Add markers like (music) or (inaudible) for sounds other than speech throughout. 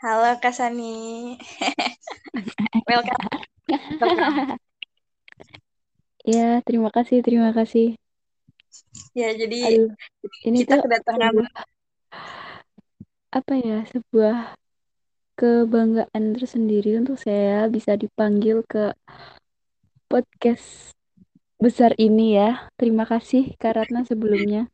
Halo Kak Sani. Welcome. Ya, terima kasih, terima kasih. Ya, jadi Aduh, ini kita tuh kedatangan sebuah, apa ya, sebuah kebanggaan tersendiri untuk saya bisa dipanggil ke podcast besar ini ya. Terima kasih Kak Ratna sebelumnya.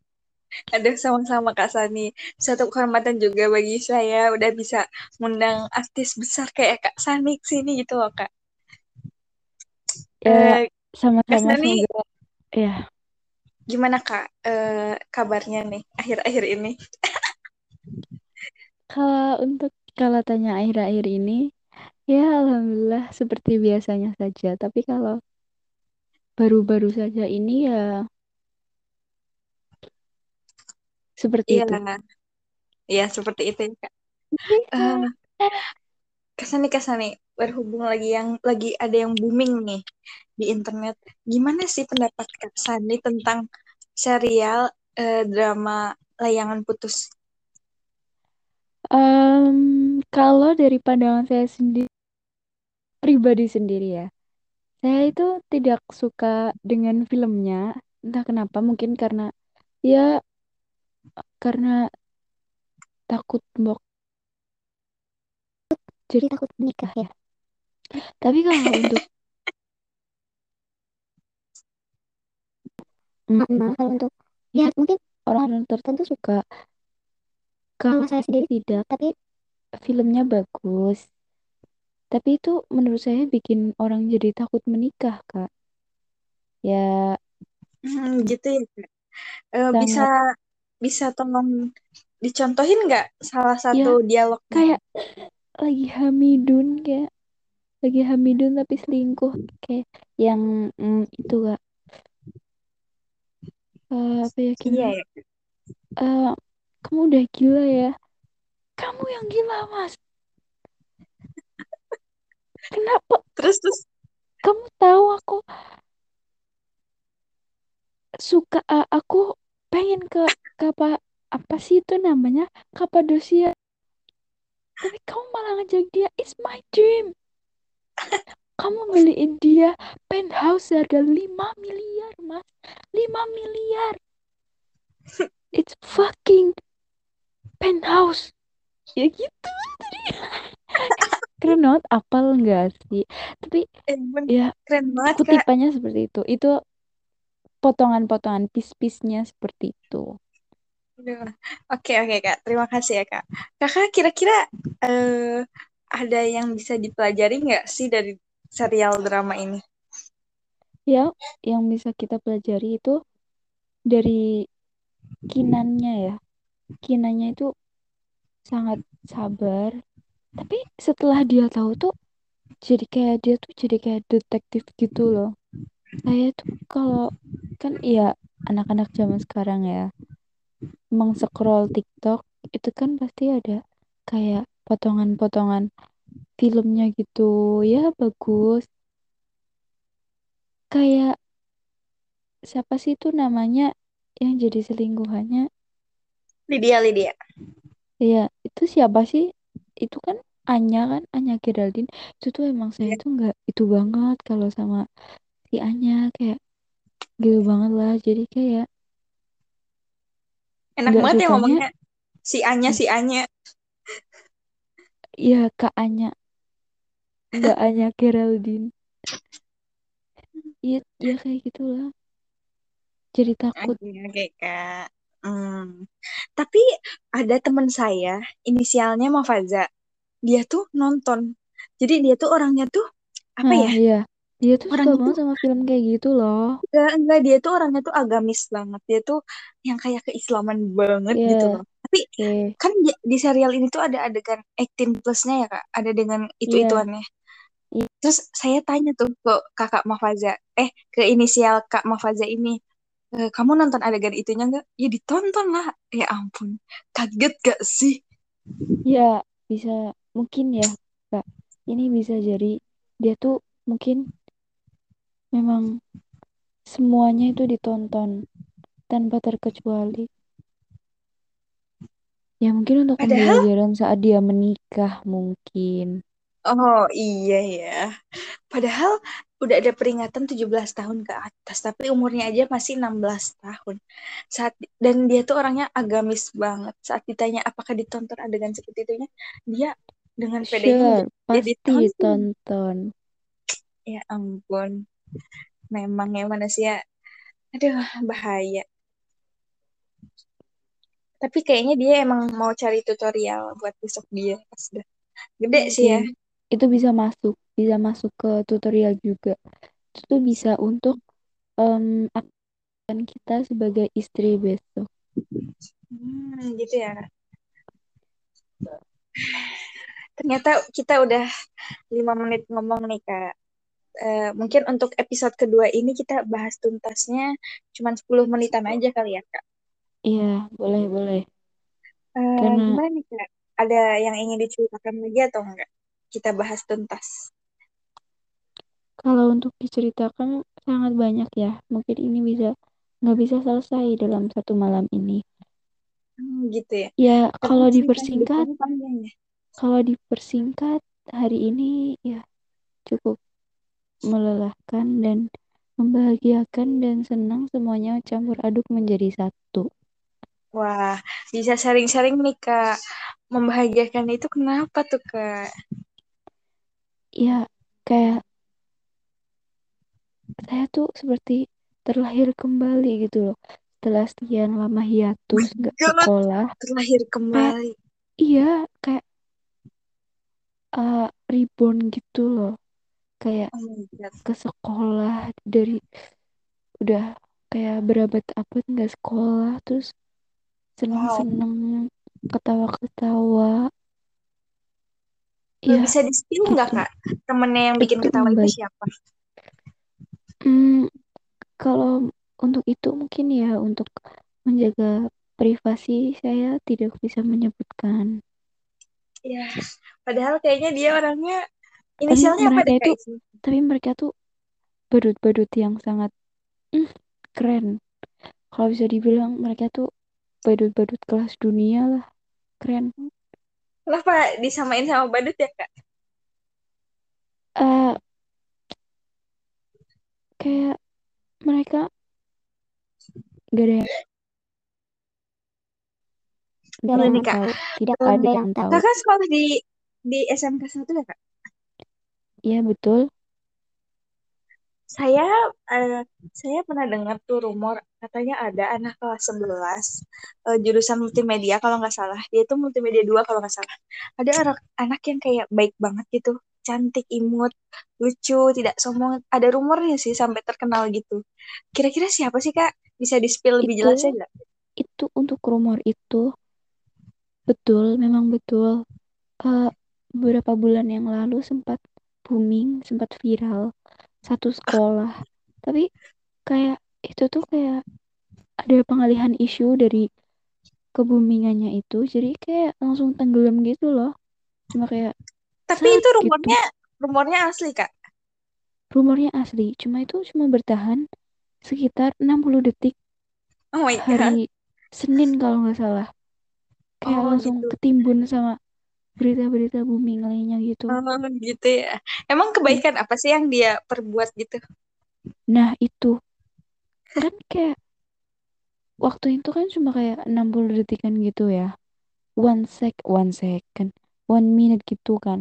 Ada sama-sama Kak Sani. Satu kehormatan juga bagi saya udah bisa ngundang artis besar kayak Kak Sani ke sini gitu loh Kak. Ya, Eh, Kak sama-sama Sani, semoga ya. gimana Kak eh, kabarnya nih akhir-akhir ini? (laughs) Kalau untuk kalau tanya akhir-akhir ini, ya alhamdulillah seperti biasanya saja. Tapi kalau baru-baru saja ini ya seperti Iya, itu. iya seperti itu ya Kak. Eh, Kak Sani, Kak Sani, berhubung lagi yang lagi ada yang booming nih di internet. Gimana sih pendapat Kak tentang serial eh, drama Layangan Putus? Em, kalau dari pandangan saya sendiri, pribadi sendiri ya, saya itu tidak suka dengan filmnya. Entah kenapa, mungkin karena ya karena takut mbok, jadi takut menikah ya. Tapi kalau (laughs) untuk mm, kalau untuk ya mungkin orang tertentu suka. Kalau saya sendiri tidak, tapi filmnya bagus. Tapi itu menurut saya bikin orang jadi takut menikah, Kak. Ya Hmm, gitu ya, Kak. Eh, bisa bisa tolong dicontohin nggak salah satu ya dialognya? kayak lagi Hamidun kayak lagi Hamidun tapi selingkuh kayak yang mm, itu gak eh, apa ya Iya gimana? ya. Eh, kamu udah gila ya? Kamu yang gila mas. Kenapa? Terus terus? Kamu tahu aku suka eh, aku pengen ke ke apa apa sih itu namanya? Kapadosia. Tapi kamu malah ngajak dia. It's my dream. Kamu beliin dia penthouse harga 5 miliar mas. 5 miliar. It's fucking penthouse. Ya gitu tadi. (laughs) Keren banget apal enggak sih? Tapi eh, ya keren banget Kak. kutipannya seperti itu. Itu potongan-potongan pis-pisnya seperti itu. Oke oke Kak, terima kasih ya Kak. Kakak kira-kira eh, ada yang bisa dipelajari nggak sih dari serial drama ini? ya yang bisa kita pelajari itu dari Kinannya ya Kinannya itu sangat sabar tapi setelah dia tahu tuh jadi kayak dia tuh jadi kayak detektif gitu loh saya tuh kalau kan iya anak-anak zaman sekarang ya meng-scroll TikTok itu kan pasti ada kayak potongan-potongan filmnya gitu. Ya bagus. Kayak siapa sih itu namanya yang jadi selingkuhannya? Lydia Lydia. ya itu siapa sih? Itu kan Anya kan Anya Geraldine. Itu tuh emang saya Iya. tuh nggak itu banget kalau sama si Anya kayak gitu banget lah jadi kayak Enak banget ya sukanya ngomongnya. Si Anya si Anya. ya Kak Anya nggak Anya Geraldine iya ya kayak gitulah jadi takut Oke oke Kak. Hmm. Tapi ada teman saya inisialnya Mafaza. Dia tuh nonton. Jadi dia tuh orangnya tuh apa nah ya? ya dia tuh suka Orangnya banget sama film kayak gitu loh enggak enggak dia tuh orangnya tuh agamis banget. Dia tuh yang kayak keislaman banget gitu ya loh. Tapi oke kan di, di serial ini tuh ada adegan 18 plusnya ya Kak. Ada dengan iya itu-ituannya. iya Terus saya tanya tuh ke kakak Mafaza, eh ke inisial Kak Mafaza ini, "Eh, kamu nonton adegan itunya nggak? Ya ditonton lah. Ya ampun, kaget gak sih? ya bisa mungkin ya Kak ini bisa jadi dia tuh mungkin memang semuanya itu ditonton tanpa terkecuali Ya mungkin untuk Padahal, pembelajaran saat dia menikah mungkin. oh iya ya. Padahal udah ada peringatan 17 tahun ke atas, tapi umurnya aja masih 16 tahun. Saat dan dia tuh orangnya agamis banget. Saat ditanya apakah ditonton adegan seperti itunya, dia dengan pedenya Sure, ya, ya pasti ditonton. ditonton. Ya ampun, memang ya manusia, aduh bahaya. Tapi kayaknya dia emang mau cari tutorial buat besok dia pas udah gede sih ya. Mungkin itu bisa masuk, bisa masuk ke tutorial juga. Itu tuh bisa untuk em, akan kita sebagai istri besok. Hmm, gitu ya. Ternyata kita udah lima menit ngomong nih Kak. Eh, mungkin untuk episode kedua ini kita bahas tuntasnya cuma 10 menitan aja kali ya Kak. Iya, boleh, boleh. Eh, Karena gimana nih Kak? Ada yang ingin diceritakan lagi atau enggak? Kita bahas tuntas. kalau untuk diceritakan sangat banyak ya. Mungkin ini bisa nggak bisa selesai dalam satu malam ini. Hmm, gitu ya. Ya, kalau dipersingkat, ya. kalau dipersingkat hari ini ya cukup melelahkan dan membahagiakan dan senang semuanya campur aduk menjadi satu. Wah, bisa sharing-sharing nih Kak. Membahagiakan itu kenapa tuh Kak? Ya, kayak saya tuh seperti terlahir kembali gitu loh. Setelah sekian lama hiatus nggak God, sekolah, terlahir kayak kembali. iya, kayak uh, reborn gitu loh. Kayak Oh God. ke sekolah dari udah kayak berabad-abad nggak sekolah, terus Wow. seneng-seneng, ketawa-ketawa. Ya, Bisa di-spill nggak gitu. Kak? Temennya yang bikin Itu ketawa itu siapa? Hmm, kalau untuk itu mungkin ya untuk menjaga privasi saya tidak bisa menyebutkan. Ya, padahal kayaknya dia orangnya Tapi inisialnya apa mereka deh Kak itu, tapi mereka tuh badut-badut yang sangat mm, keren. Kalau bisa dibilang mereka tuh badut-badut kelas dunia lah, keren. Kenapa disamain sama badut ya Kak? eh kayak mereka gak ada yang gak ada yang tahu, tidak ada yang tahu. Kakak kan sekolah di di SMK 1 ya Kak? Iya betul, Saya eh, saya pernah dengar tuh rumor katanya ada anak kelas 11 eh, jurusan multimedia kalau nggak salah. Dia itu multimedia 2 kalau nggak salah. Ada anak anak yang kayak baik banget gitu, cantik, imut, lucu, tidak sombong. Ada rumornya sih sampai terkenal gitu. Kira-kira siapa sih Kak? Bisa di-spill lebih itu jelasnya nggak? itu untuk rumor itu betul, memang betul. Eh, beberapa bulan yang lalu sempat booming, sempat viral satu sekolah. Tapi kayak itu tuh kayak ada pengalihan isu dari keboomingannya itu, jadi kayak langsung tenggelam gitu loh. Cuma kayak Tapi itu gitu. rumornya rumornya asli Kak. Rumornya asli, cuma itu cuma bertahan sekitar 60 detik Oh my God. hari Senin kalau nggak salah. Kayak Oh langsung gitu. ketimbun sama berita-berita booming lainnya gitu. Oh gitu ya. Emang Iya. kebaikan apa sih yang dia perbuat gitu? Nah itu kan kayak waktu itu kan cuma kayak 60 detikan gitu ya. One sec, one second, one minute gitu kan.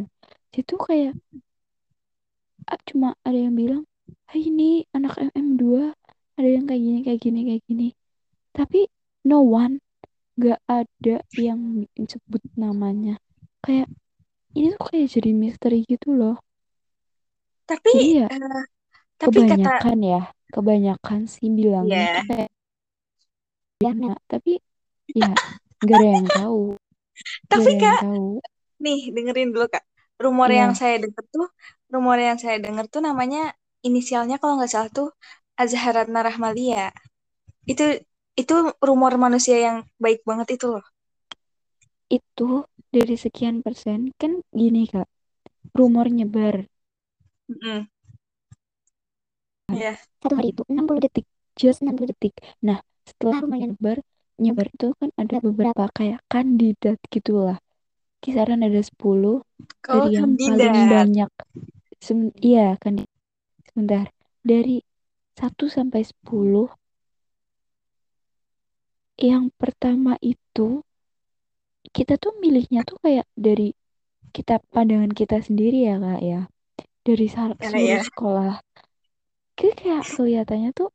Itu kayak ah, cuma ada yang bilang, hai ini anak mm dua ada yang kayak gini, kayak gini, kayak gini. Tapi no one, gak ada yang sebut namanya. Kayak ini tuh kayak jadi misteri gitu loh. Tapi Jadi ya eh, tapi kata kebanyakan ya, kebanyakan sih bilangnya ya, kayak Diana. Tapi ya gak ada yang tahu, tapi yang Kak, tahu. nih dengerin dulu Kak. Rumor yang Ya saya denger tuh, rumor yang saya denger tuh namanya inisialnya kalau nggak salah tuh Azharatna Rahmalia. Itu itu rumor manusia yang baik banget itu loh. itu dari sekian persen. Kan gini Kak, rumor nyebar. Mm-mm. Iya. satu hari itu 60 detik, just 60 detik. Nah setelah rumornya nyebar, nyebar itu kan ada beberapa kayak kandidat gitulah. Kisaran ada 10 Oh, dari yang paling banyak. Sem- iya kandidat sebentar. Dari satu sampai 10 yang pertama itu kita tuh milihnya tuh kayak dari kita pandangan kita sendiri ya kak ya. Dari sal- Ya, seluruh ya. sekolah. Kayak kayak kelihatannya tuh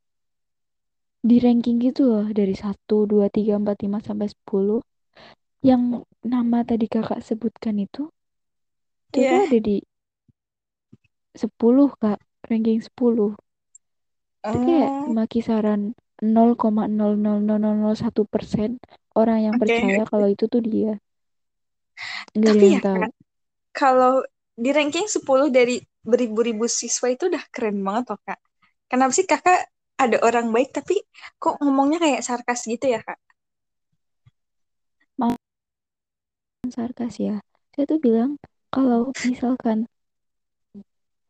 di ranking gitu loh dari satu 2 3 4 5 sampai 10 yang nama tadi kakak sebutkan itu itu Iya. ada di 10 kak ranking 10 itu kayak Oh, cuma kisaran 0,00001 persen orang yang oke. percaya kalau itu tuh dia nggak Tapi ya tahu Kak, kalau di ranking 10 dari beribu-ribu siswa itu udah keren banget loh Kak. Kenapa sih Kakak ada orang baik tapi kok ngomongnya kayak sarkas gitu ya Kak? mau sarkas ya saya tuh bilang kalau misalkan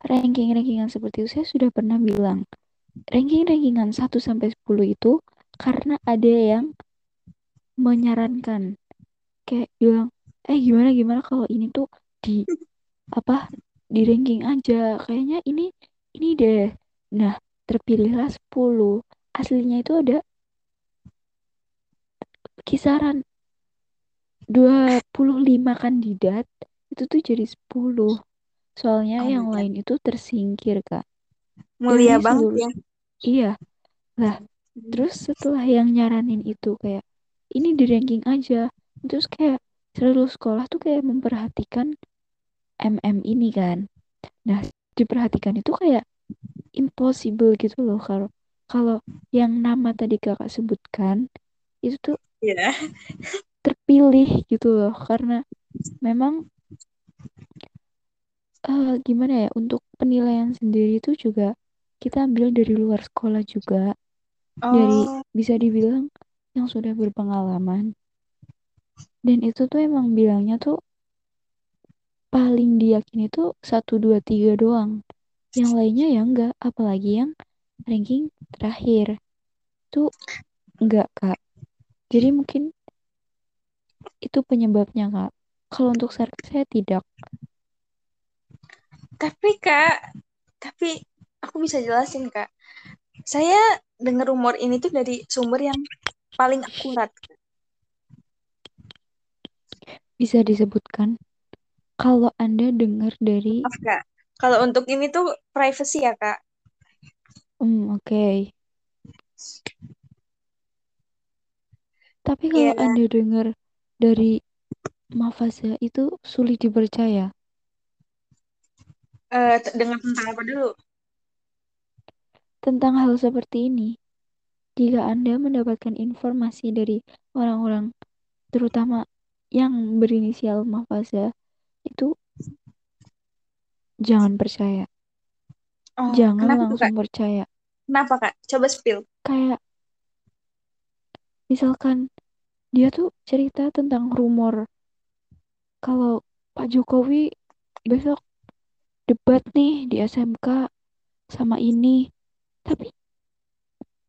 ranking-rankingan seperti itu saya sudah pernah bilang ranking-rankingan satu sampai 10 itu karena ada yang menyarankan. Kayak bilang eh gimana gimana kalau ini tuh di (laughs) apa di ranking aja. Kayaknya ini ini deh. Nah terpilihlah 10 aslinya itu ada kisaran 25 kandidat itu tuh jadi 10 soalnya Oh yang God. lain itu tersingkir kak. Mulia banget seluruh ya. iya. Lah Terus setelah yang nyaranin itu kayak ini di ranking aja. Terus kayak seluruh sekolah tuh kayak memperhatikan MM ini kan. Nah, diperhatikan itu kayak impossible gitu loh kalau kalau yang nama tadi kakak sebutkan itu tuh Iya. terpilih gitu loh karena memang eh, gimana ya untuk penilaian sendiri itu juga kita ambil dari luar sekolah juga dari Oh, bisa dibilang yang sudah berpengalaman. Dan itu tuh emang bilangnya tuh paling diyakini tuh satu dua tiga doang. Yang lainnya ya enggak apalagi yang ranking terakhir. Tuh enggak kak. Jadi mungkin itu penyebabnya kak. Kalau untuk saya tidak. Tapi Kak, tapi aku bisa jelasin Kak. Saya dengar rumor ini tuh dari sumber yang paling akurat. bisa disebutkan kalau anda dengar dari Maaf Kak. Kalau untuk ini tuh privacy ya Kak. hmm oke tapi kalau Iya. anda dengar dari Mafasa itu sulit dipercaya Eh, t- dengar tentang apa dulu? tentang hal seperti ini jika anda mendapatkan informasi dari orang-orang terutama yang berinisial Mafasa itu jangan percaya Oh, jangan kenapa tuh Kak? langsung percaya Kenapa Kak? Coba spill. kayak misalkan dia tuh cerita tentang rumor kalau Pak Jokowi besok debat nih di SMK sama ini tapi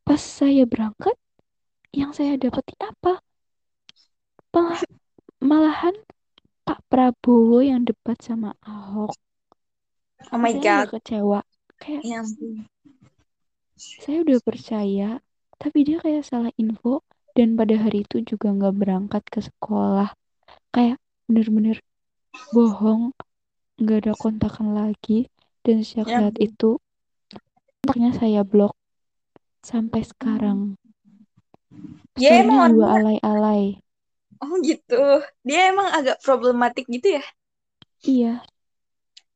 pas saya berangkat yang saya dapati apa? Malah malahan Pak Prabowo yang debat sama Ahok. Oh my saya God. kecewa. Kayak Ya ampun. saya udah percaya tapi dia kayak salah info dan pada hari itu juga nggak berangkat ke sekolah. Kayak bener-bener bohong nggak ada kontakan lagi. Dan sejak Ya saat itu kontaknya saya blok sampai sekarang Dia emang storynya juga orangnya, alay-alay oh gitu. Dia emang agak problematik gitu ya. iya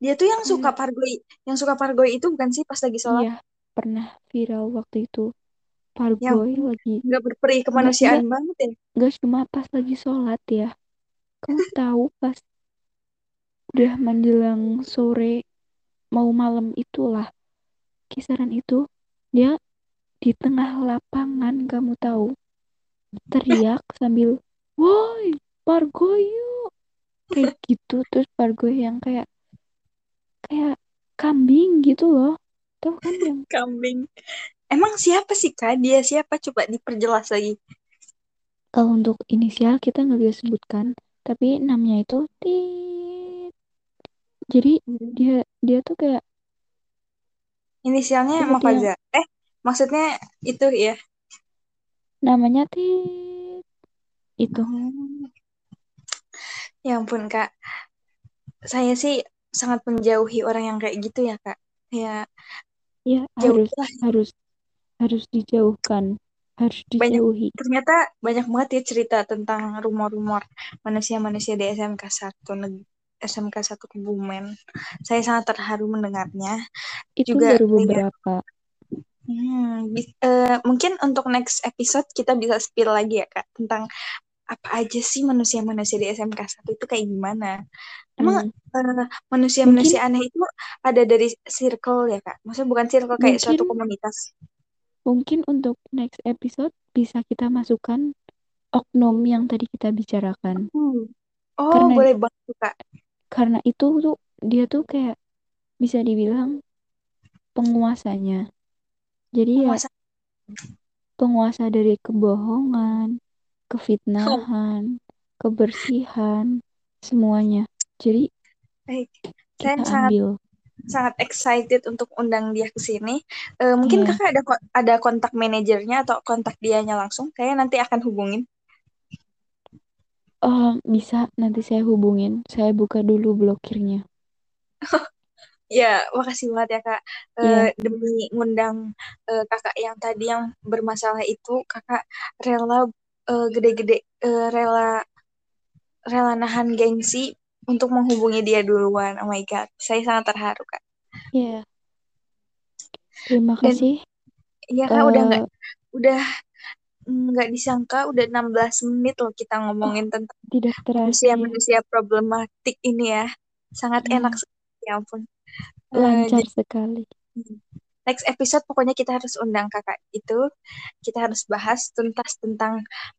Dia tuh yang suka kayak pargoi, yang suka pargoi itu bukan sih pas lagi sholat? iya pernah viral waktu itu Ya Parboy ampun. lagi Nggak berperi kemanusiaan nggak banget ya. nggak cuma pas lagi sholat ya kamu (laughs) tahu pas udah menjelang sore mau malam itulah kisaran itu dia di tengah lapangan kamu tahu teriak sambil woi Pargoy yuk kayak gitu terus Pargoy yang kayak kayak kambing gitu loh tahu kan (laughs) yang Kambing. Emang siapa sih Kak? Dia siapa? Coba diperjelas lagi. Kalau untuk inisial kita nggak bisa sebutkan, tapi namanya itu tit. Jadi Hmm. dia dia tuh kayak Inisialnya yang Mafaza. Eh, maksudnya itu ya. namanya tit itu. Hmm. Ya ampun, Kak. Saya sih sangat menjauhi orang yang kayak gitu ya, Kak. Ya, Ya harus jauhilah. harus harus dijauhkan, harus Banyak dijauhi. ternyata banyak banget ya cerita tentang rumor-rumor manusia-manusia di SMK 1 neg- SMK 1 Kebumen. Saya sangat terharu mendengarnya. Itu Juga baru lihat beberapa. Hmm, bis- eh, mungkin untuk next episode kita bisa spill lagi ya Kak tentang apa aja sih manusia-manusia di SMK 1 itu kayak gimana. Emang Hmm, eh, manusia-manusia mungkin aneh itu ada dari circle ya Kak? Maksudnya bukan circle kayak suatu komunitas. mungkin untuk next episode bisa kita masukkan oknum yang tadi kita bicarakan. Hmm. Oh, Karena boleh banget Kak. karena itu tuh dia tuh kayak bisa dibilang penguasanya. Jadi ya Penguasa. dari kebohongan, Oh, kefitnahan, kebersihan, semuanya. Jadi baik. Saya kita sangat ambil. sangat excited untuk undang dia ke sini. Eh, mungkin Iya, Kakak ada ada kontak manajernya atau kontak dianya langsung? Saya nanti akan hubungin. oh, bisa nanti saya hubungin. Saya buka dulu blokirnya. (laughs) Ya, makasih banget ya Kak. Eh, Iya, demi ngundang eh, Kakak yang tadi yang bermasalah itu, Kakak rela eh, gede-gede eh, rela rela nahan gengsi untuk menghubungi dia duluan. Oh my God, saya sangat terharu Kak. iya. Terima Dan kasih. ya Kak udah nggak udah nggak disangka udah 16 menit loh kita ngomongin tentang tidak terasa ya. manusia-manusia problematik ini ya. Sangat enak Ya, sekali, ya ampun. Eh, lancar jadi sekali. next episode pokoknya kita harus undang kakak itu. Kita harus bahas tuntas tentang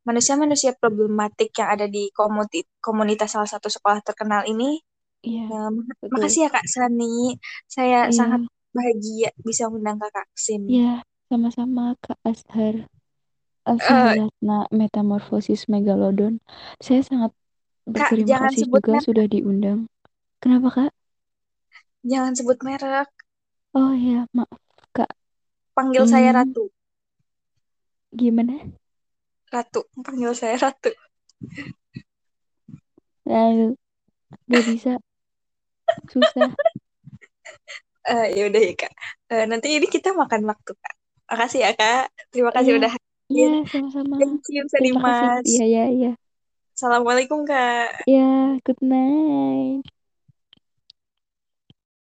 manusia-manusia problematik yang ada di komuniti- komunitas salah satu sekolah terkenal ini. Iya, Ya, betul. makasih ya Kak Sani. Saya sangat Iya, bahagia bisa undang kakak ke sini. iya, sama-sama Kak Ashar. Eh, Alsahalatna Metamorfosis Megalodon. Saya sangat Kak, berterima jangan kasih juga sudah diundang. Kenapa Kak? Jangan sebut merek. Oh ya, maaf Kak. Panggil saya Hmm, Ratu. gimana? Ratu. Panggil saya Ratu. Lalu, gak bisa, susah. (laughs) Eh, ya udah ya Kak. Eh, nanti ini kita makan waktu Kak. Makasih ya Kak. Terima kasih Iya, udah iya, hadir. sama-sama. Thank you, Terima kasih. Sadimas. Iya, iya, iya. Assalamualaikum Kak. Iya, good night.